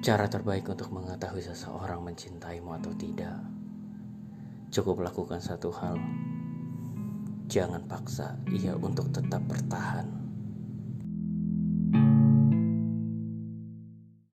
Cara terbaik untuk mengetahui seseorang mencintaimu atau tidak, cukup lakukan satu hal. Jangan paksa ia untuk tetap bertahan.